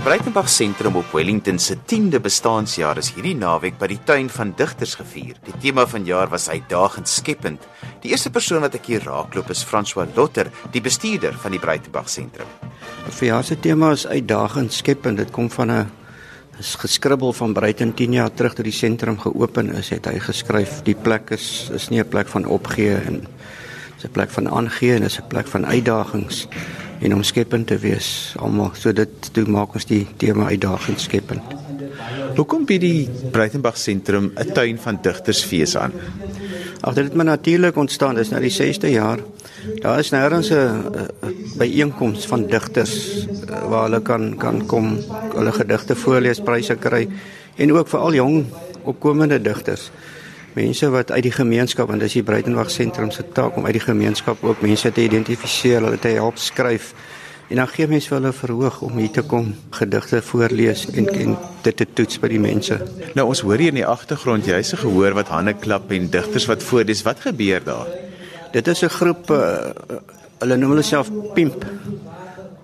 Die Breitenberg Sentrum op Wellington se 10de bestaanjaar is hierdie naweek by die tuin van digters gevier. Die tema van jaar was uitdagend skepend. Die eerste persoon wat ek hier raakloop is François Lotter, die bestuurder van die Breitenberg Sentrum. Vir jaar se tema is uitdagend skepend. Dit kom van 'n geskribbel van Breiten 10 jaar terug toe die sentrum geopen is, het hy geskryf die plek is is nie 'n plek van opgee en dis 'n plek van aangee en dis 'n plek van uitdagings en om skepend te wees. Almal so dit toe maak ons die tema uitdagend skepend. Hoekom bied die Breitenberg sentrum 'n tuin van digtersfees aan? Ag dit het maar natuurlik ontstaan, dis nou die 6de jaar. Daar is nêrens 'n byeenkoms van digters eh, waar hulle kan kan kom, hulle gedigte voorlees, pryse kry en ook vir al jong opkomende digters mense wat uit die gemeenskap en dis die Breitenberg sentrum se taak om uit die gemeenskap ook mense te identifiseer, hulle te help skryf. En dan gee mense hulle verhoog om hier te kom gedigte voorlees en en dit te toets by die mense. Nou ons hoor hier in die agtergrond jy's gehoor wat hande klap en digters wat voorlees. Wat gebeur daar? Dit is 'n groep uh, hulle noem hulle self pimp.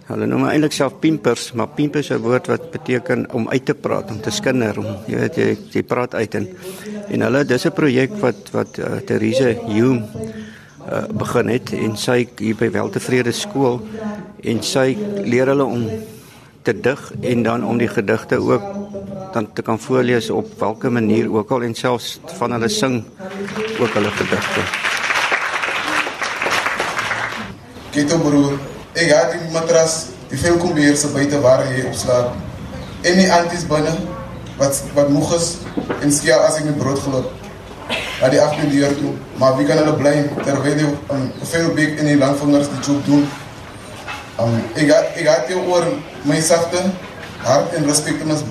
Hulle noem eintlik self pimpers, maar pimp is 'n woord wat beteken om uit te praat, om te skinder, om jy weet jy, jy praat uit en en hulle dis 'n projek wat wat uh, Therese Hume uh, begin het en sy hier by Weltevrede skool en sy leer hulle om te dig en dan om die gedigte ook dan te kan voorlees op watter manier ook al en selfs van hulle sing ook hulle gedigte. Kito broer Ek het die matras, die veel kombeer se buite waar hy op slaap. En die anties binne wat wat moeg is en skia as ek met brood geloop. Na die agter deur toe, maar wie kan hulle bly terwyl die um, veel big in die landvangers die job doen. Um, ek het, ek het jou oor my sagte hart en respek te mis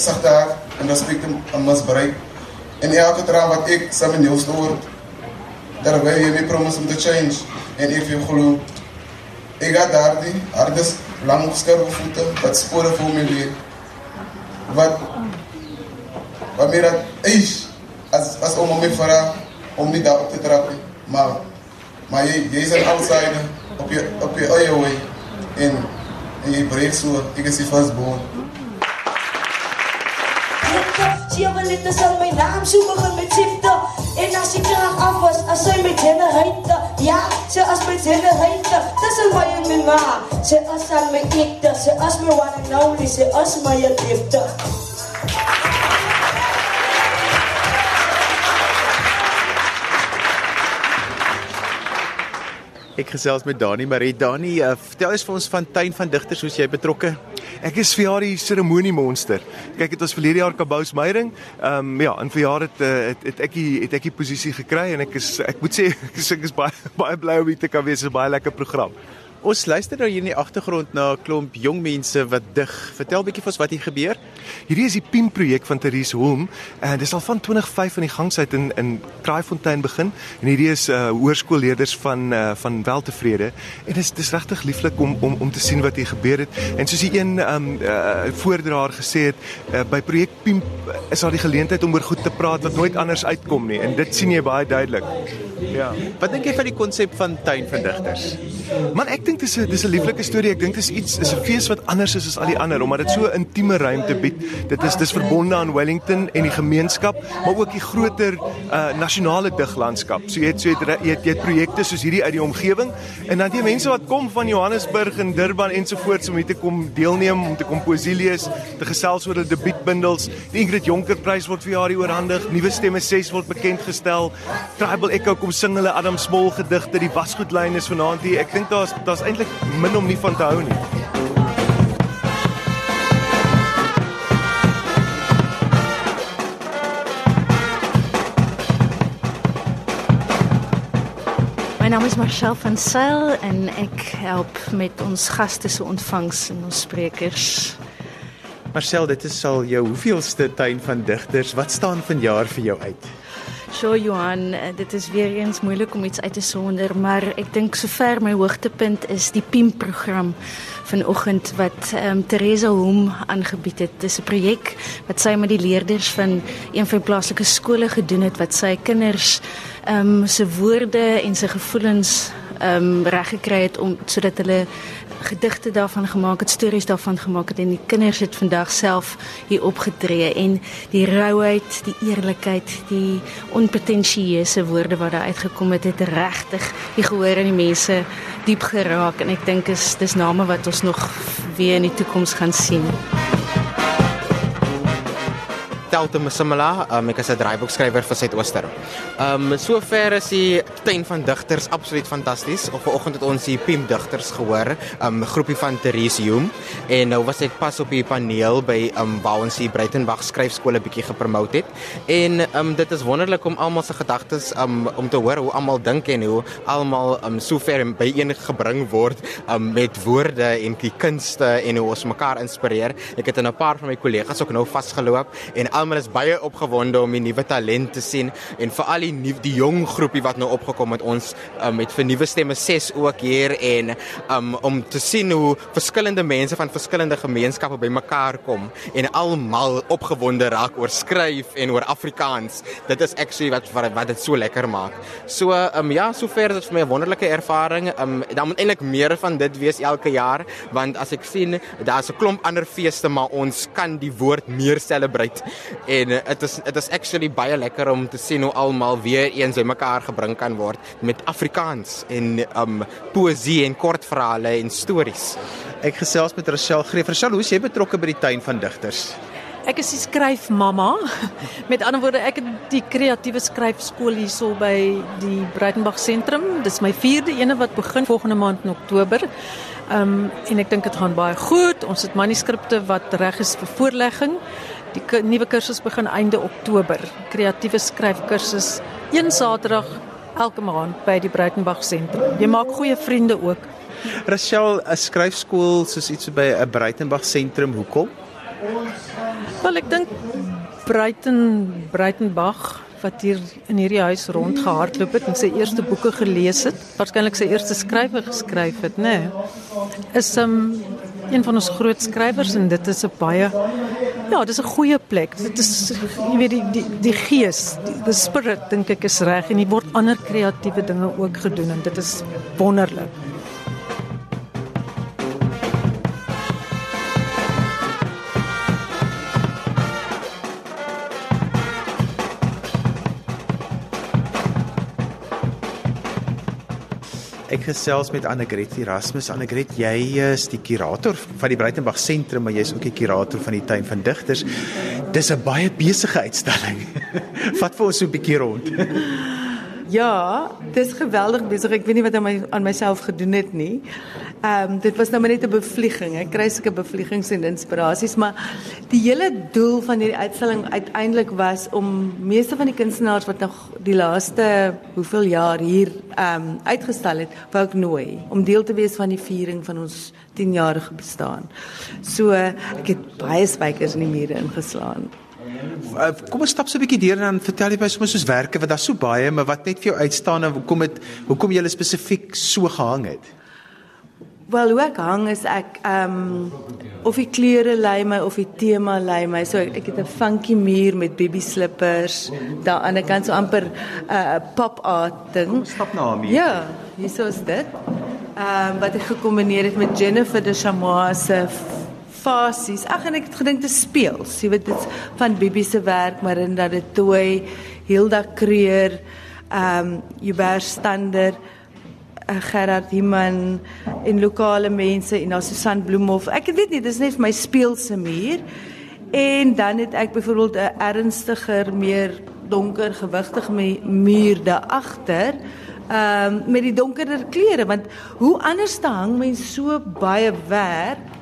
sagte hart en respek te mis bereik. En elke traan wat ek saam met jou stoor terwyl jy my promise om te change en ek vir jou glo Ik ga daar die hardes lang scherpe voeten, wat sporen voor me weer. Wat, wat meer dat is, als, als om me vraagt om niet daarop te trappen. Maar, maar je, je is een outsider op je, op je eigen way. En, en je breekt zo, ik is je vastboord. Sewe letters sal my naam so begin met sifte En as ek graag af was, as sy met henne heite Ja, sy as met henne heite Tussen my en my ma Sy as aan my ekte Sy as my one and only Sy as my liefde Ek gesels met Dani Marie. Dani, uh, vertel eens vir ons van tuin van digters, hoe's jy betrokke? Ek is vir jaar die seremoniemonster. Kyk, dit was verlede jaar Kabous Meyering. Ehm um, ja, in verjaar het, uh, het het ek die het ek die posisie gekry en ek is ek moet sê ek is baie baie bly om hier te kan wees. Dit is 'n baie lekker program. Ons luister nou hier in die agtergrond na 'n klomp jong mense wat dig. Vertel 'n bietjie vir ons wat hier gebeur. Hierdie is die PIM projek van Therese Holm en dis al van 2005 in die gangsheid in in Kraaifontein begin en hierdie is uh hoërskoolleerders van uh van Weltevrede en dis dis regtig lieflik om om om te sien wat hier gebeur het. En soos die een um uh voordraer gesê het, uh, by projek PIM is daar die geleentheid om oor goed te praat wat nooit anders uitkom nie en dit sien jy baie duidelik. Ja. Wat dink jy van die konsep van tuin van digters? Man, ek dink dis 'n dis 'n lieflike storie. Ek dink dis iets is 'n fees wat anders is as al die ander omdat dit so 'n intieme ruimte bied. Dit is dis verbonde aan Wellington en die gemeenskap, maar ook die groter uh nasionale diglandskap. So jy het so jy het, jy het, jy het projekte soos hierdie uit die omgewing en dan die mense wat kom van Johannesburg en Durban ensovoorts om hier te kom deelneem om te kom poesie lees, te gesels oor hulle debuutbundels. Die Ingrid Jonker Prys word vir jaar oorhandig. Nuwe stemme 6 word bekend gestel. Tribal Echo kom sing hulle Adam Smol gedigte. Die wasgoedlyn is vanaand hier. Ek dink daar's daar's eintlik min om nie van te hou nie. My naam is Marcel van Sail en ek help met ons gaste se ontvangs en ons sprekers. Marcel, dit is al jou hoeveelste tuin van digters. Wat staan vanjaar vir jou uit? So Johan, dit is weer eens moeilik om iets uit te sonder, maar ek dink sover my hoogtepunt is die PIM program vanoggend wat ehm um, Teresa Hom aangebied het. Dis 'n projek wat sy met die leerders van een van die plaaslike skole gedoen het wat sy kinders ehm um, se woorde en sy gevoelens ehm um, reg gekry het om sodat hulle gedigte daarvan gemaak het, stories daarvan gemaak het en die kinders het vandag self hier opgetree en die rouheid, die eerlikheid, die onpretensieuse woorde wat daar uitgekom het, het regtig die gehoor in die mense diep geraak en ek dink is dis name wat ons nog weer in die toekoms gaan sien. Telto Msimela, um, ek is 'n draaiboekskrywer vir Suidooster. Um sover is die tuin van digters absoluut fantasties. Of vanoggend het ons die Pim digters gehoor, 'n um, groepie van Therese Hume en nou was ek pas op die paneel by um waar ons die Breitenberg skryfskool 'n bietjie gepromoot het. En um dit is wonderlik om almal se gedagtes um om te hoor hoe almal dink en hoe almal um sover byeen gebring word um met woorde en die kunste en hoe ons mekaar inspireer. Ek het in 'n paar van my kollegas ook nou vasgeloop en almal is baie opgewonde om die nuwe talent te sien en veral die nuwe die jong groepie wat nou opgekom het ons um, met vir nuwe stemme 6 ook hier en um, om te sien hoe verskillende mense van verskillende gemeenskappe bymekaar kom en almal opgewonde raak oor skryf en oor Afrikaans. Dit is actually wat wat, wat dit so lekker maak. So um, ja, sover is dit vir my 'n wonderlike ervaring. Um, daar moet eintlik meer van dit wees elke jaar want as ek sien daar's 'n klomp ander feeste maar ons kan die woord meer celebrate en dit uh, is dit is actually baie lekker om te sien hoe almal weer eens bymekaar gebring kan word met Afrikaans en um poesie en kortverhale en stories. Ek gesels met Rachel Greef. Rachel, hoe is jy betrokke by die tuin van digters? Ek is die skryfmamma. Met ander woorde, ek het die kreatiewe skryfskool hierso by die Breitenberg sentrum. Dis my 4de ene wat begin volgende maand in Oktober. Ehm um, en ek dink dit gaan baie goed. Ons het manuskripte wat reg is vir voorlegging. Die nuwe kursus begin einde Oktober. Kreatiewe skryfkursus een Saterdag elke maand by die Breitenberg sentrum. Jy maak goeie vriende ook. Rachel, 'n skryfskool soos iets by 'n Breitenberg sentrum, hoekom? Wel, ek dink Breiten Breitenberg wat hier in hierdie huis rondgehardloop het en sy eerste boeke gelees het, waarskynlik sy eerste skrywe geskryf het, nê. Nee, is 'n um, een van ons groot skrywers en dit is 'n baie Ja, dis 'n goeie plek. Dit is jy weet die die die gees, die, die spirit dink ek is reg en hier word ander kreatiewe dinge ook gedoen en dit is wonderlik. Ek gesels met Annegret Erasmus. Annegret, jy is die kurator van die Breitenberg Sentrum, maar jy's ook die kurator van die tuin van digters. Dis 'n baie besige uitstalling. Vat vir ons so 'n bietjie rond. Ja, dis geweldig besig. Ek weet nie wat aan my aan myself gedoen het nie. Ehm um, dit was nou maar net 'n bevlieging. Ek kry sulke bevliegings en inspirasies, maar die hele doel van hierdie uitstalling uiteindelik was om meeste van die kunstenaars wat nog die laaste hoeveel jaar hier ehm um, uitgestal het, wou ek nooi om deel te wees van die viering van ons 10-jarige bestaan. So ek het baie spykers in die mure ingeslaan. Uh, kom ons stap so 'n bietjie deur en dan vertel jy my soms soos werke wat daar so baie, maar wat net vir jou uitstaan en hoekom dit hoekom jy spesifiek so gehang het. Wel, hoe ek hang is ek ehm um, of die kleure lei my of die tema lei my. So ek het 'n funky muur met baby slippers. Daar aan die ander kant so amper 'n uh, pop art ding. Kom stap na hom hier. Ja, hier is dit. Ehm um, wat ek gekombineer het met Jennifer de Chamois se fasies. Ag en ek het gedink te speel. Jy weet dit's van Bibi se werk, Marinda de Tooi, Hilda Kreer, ehm um, Hubert Stander, uh, Gerard Himan en lokale mense en daar Susan Bloemhof. Ek weet nie, dis net vir my speelse muur. En dan het ek byvoorbeeld 'n ernstiger, meer donker, gewigtige muur daar agter. Ehm um, met die donkerder kleure want hoe anders te hang mens so baie werk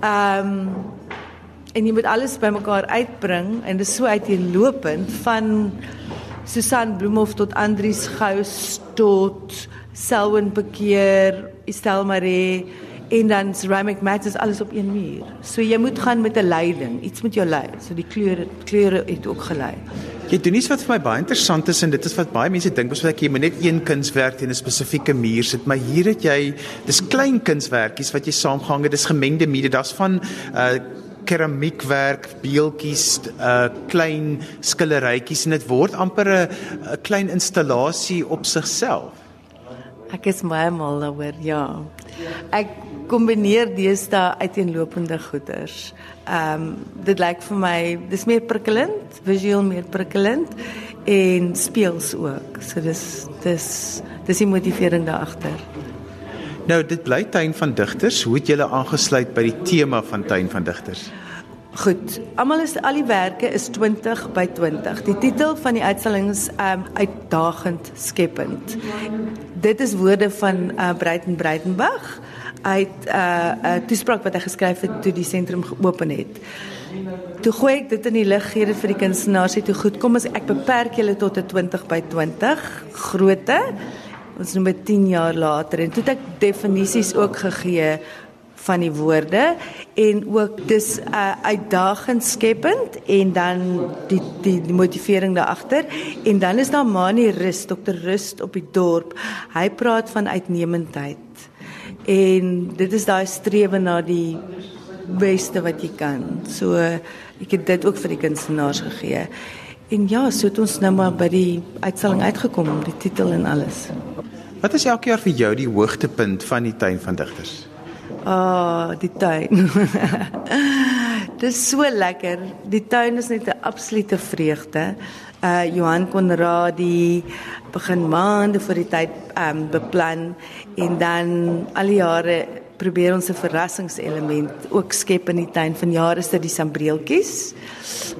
Ehm um, en jy moet alles bymekaar uitbring en dit is so uiteenlopend van Susan Bloemhof tot Andries Gous tot Selwyn Bekeer, Estelle Maree en dan ceramic mats is alles op een muur. So jy moet gaan met 'n leiding, iets met jou lei. So die kleure kleure het ook gelei. Jy doen iets wat vir my baie interessant is en dit is wat baie mense dink, besoek ek jy moet net een kunswerk teen 'n spesifieke muur sit, maar hier het jy dis klein kunswerkies wat jy saamgehang het, dis gemengde mede, daar's van uh keramiekwerk, beeltjies, uh klein skillerytjies en dit word amper 'n klein installasie op sigself. Ek is baie mal daaroor, ja. Ek kombineer deesdae uiteenlopende goeders. Ehm um, dit lyk vir my dis meer prikkelend, visueel meer prikkelend en speels ook. So dis dis dis die motivering daar agter. Nou dit bly tuin van digters. Hoe het julle aangesluit by die tema van tuin van digters? Goed, almal is al die werke is 20 by 20. Die titel van die uitstalling is um uitdagend skepend. Dit is woorde van uh, Breiten Breitenberg uit 'n uh, 'n uh, toespraak wat hy geskryf het toe die sentrum geopen het. Toe gooi ek dit in die lig gee dit vir die kunstenaars sê toe goed kom as ek beperk julle tot 'n 20 by 20 grootte. Ons noem dit 10 jaar later en toe het ek definisies ook gegee van die woorde en ook dis 'n uh, uitdagend skepend en dan die die, die motivering daar agter en dan is daar Mani Rust, Dr. Rust op die dorp. Hy praat van uitnemendheid. En dit is daai strewe na die beste wat jy kan. So ek het dit ook vir die kunstenaars gegee. En ja, so het ons nou maar by die uitstalling uitgekom, die titel en alles. Wat is elke jaar vir jou die hoogtepunt van die tuin van digters? Ah, oh, die tuin. Dit is so lekker. Die tuin is net 'n absolute vreugde. Uh Johan Konradi begin maande voor die tyd um beplan en dan al die jare probeer ons 'n verrassingselement ook skep in die tuin van jare se die sambreeltjies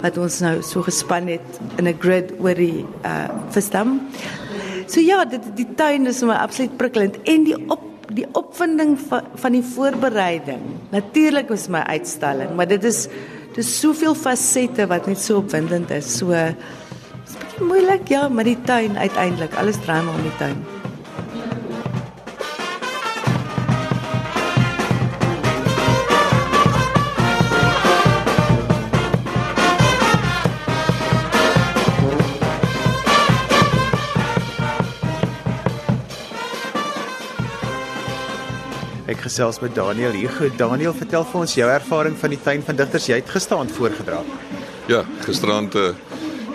wat ons nou so gespan het in 'n grid oor die uh verstam. So ja, dit die tuin is my absoluut prikkelend en die op die opvinding van van die voorbereiding. Natuurlik is my uitstalling, maar dit is dis soveel fasette wat net so opwindend is. So bietjie moeilik ja, maar die tuin uiteindelik, alles draai maar om die tuin. Ek gesels met Daniel hier. Goed, Daniel, vertel vir ons jou ervaring van die tuin van digters. Jy het gisterand voorgedra. Ja, gisterand uh,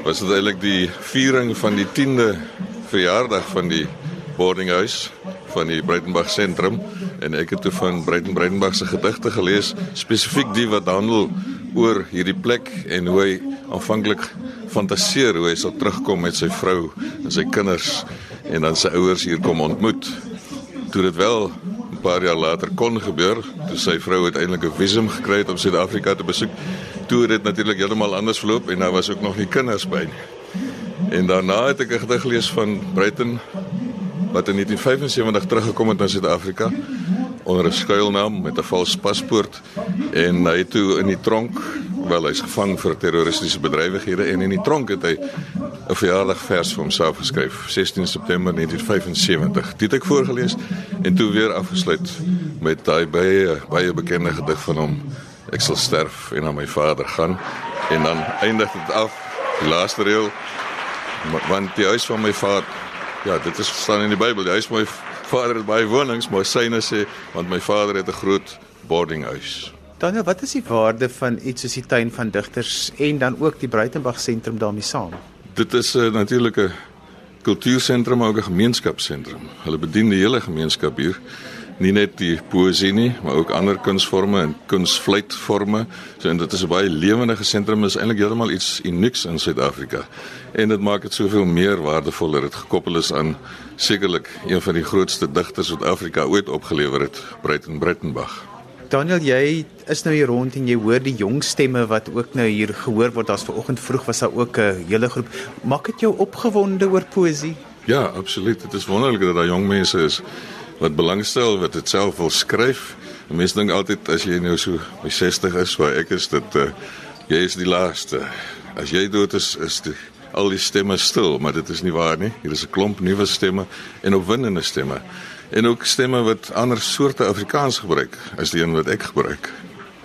was dit eintlik die viering van die 10de verjaardag van die boardinghuis van die Breitenberg sentrum en ek het toe van Breiten Breitenberg se gedigte gelees, spesifiek die wat handel oor hierdie plek en hoe hy aanvanklik fantaseer hoe hy sal terugkom met sy vrou en sy kinders en dan sy ouers hier kom ontmoet. Toe dit wel paar jaar later kon gebeur, toe sy vrou uiteindelik 'n visum gekry het om Suid-Afrika te besoek. Toe het natuurlik heeltemal anders verloop en daar was ook nog nie kinders by nie. En daarna het ek 'n gedig gelees van Breiten wat in 1975 teruggekom het na Suid-Afrika onder 'n skuilnaam met 'n vals paspoort en hy toe in die tronk, wel hy's gevang vir terroristiese bedrywighede en in die tronk het hy 'n verjaardagvers vir homself geskryf, 16 September 1975. Dit het ek voorgeles en toe weer afgesluit met daai baie baie bekende gedig van hom, Ek sal sterf en aan my vader gaan en dan eindig dit af die laaste reël want die huis van my vader ja, dit is staan in die Bybel, die huis van my vader het baie wonings, maar syne sê want my vader het 'n groot boardinghuis. Daniel, wat is die waarde van iets soos die tuin van digters en dan ook die Breitenberg sentrum daarmee saam? Dit is 'n uh, natuurlike kultuursentrum ook 'n gemeenskapsentrum. Hulle bedien die hele gemeenskap hier. Nie net die poesie nie, maar ook ander kunsvorme en kunsvleitvorme. So en dit is 'n baie lewendige sentrum, is eintlik heeltemal iets unieks in Suid-Afrika. En dit maak dit soveel meer waardevol dat dit gekoppel is aan sekerlik een van die grootste digters wat Afrika ooit opgelewer het, Breiten Breitenberg. Daniel, jy is nou hier rond en jy hoor die jong stemme wat ook nou hier gehoor word. As vanoggend vroeg was daar ook 'n hele groep. Maak dit jou opgewonde oor poësie? Ja, absoluut. Dit is wonderlik dat daar jong mense is wat belangstel, wat dit self wil skryf. Mense dink altyd as jy nou so by 60 is, waar ek is, dit uh, jy is die laaste. As jy dood is, is die al die stemme stil, maar dit is nie waar nie. Hier is 'n klomp nuwe stemme en opwindende stemme en ook stemme wat ander soorte Afrikaans gebruik as die een wat ek gebruik.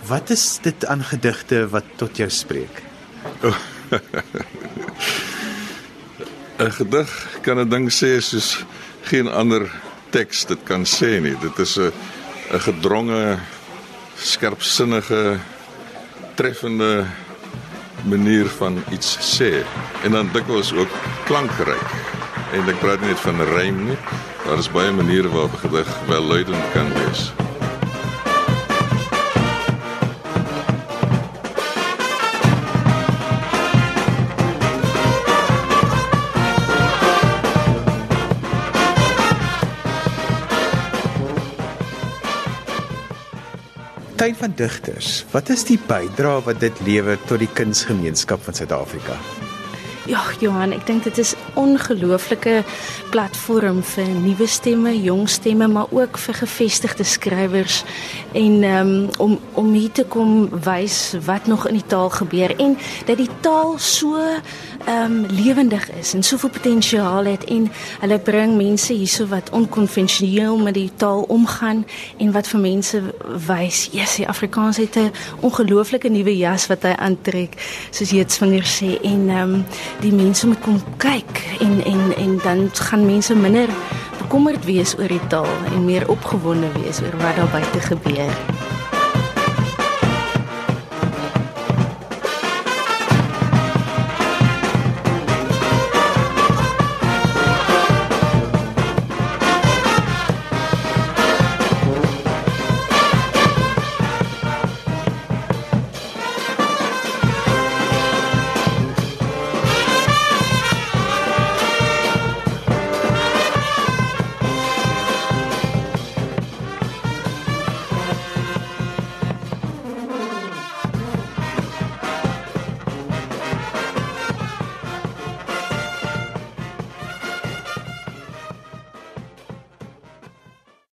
Wat is dit aan gedigte wat tot jou spreek? 'n Gedig kan 'n ding sê soos geen ander teks dit kan sê nie. Dit is 'n 'n gedronge, skerpsinnige, treffende manier van iets sê en dan dikwels ook klankryk. En ek praat nie net van rym nie, Daar is baie maniere waarop 'n gedig welluidend kan wees. Tuin van digters. Wat is die bydrae wat dit lewer tot die kunsgemeenskap van Suid-Afrika? Ja, Johan, ek dink dit is ongelooflike platform vir nuwe stemme, jong stemme, maar ook vir gevestigde skrywers en um, om om hier te kom wys wat nog in die taal gebeur en dat die taal so ehm um, lewendig is en soveel potensiaal het en hulle bring mense hierso wat onkonvensioneel met die taal omgaan en wat vir mense wys, yes, die Afrikaans het 'n ongelooflike nuwe jas wat hy aantrek, soos jy dit vinger sê en ehm um, die mense moet kom kyk en en en dan gaan mense minder bekommerd wees oor die taal en meer opgewonde wees oor wat daar buite gebeur.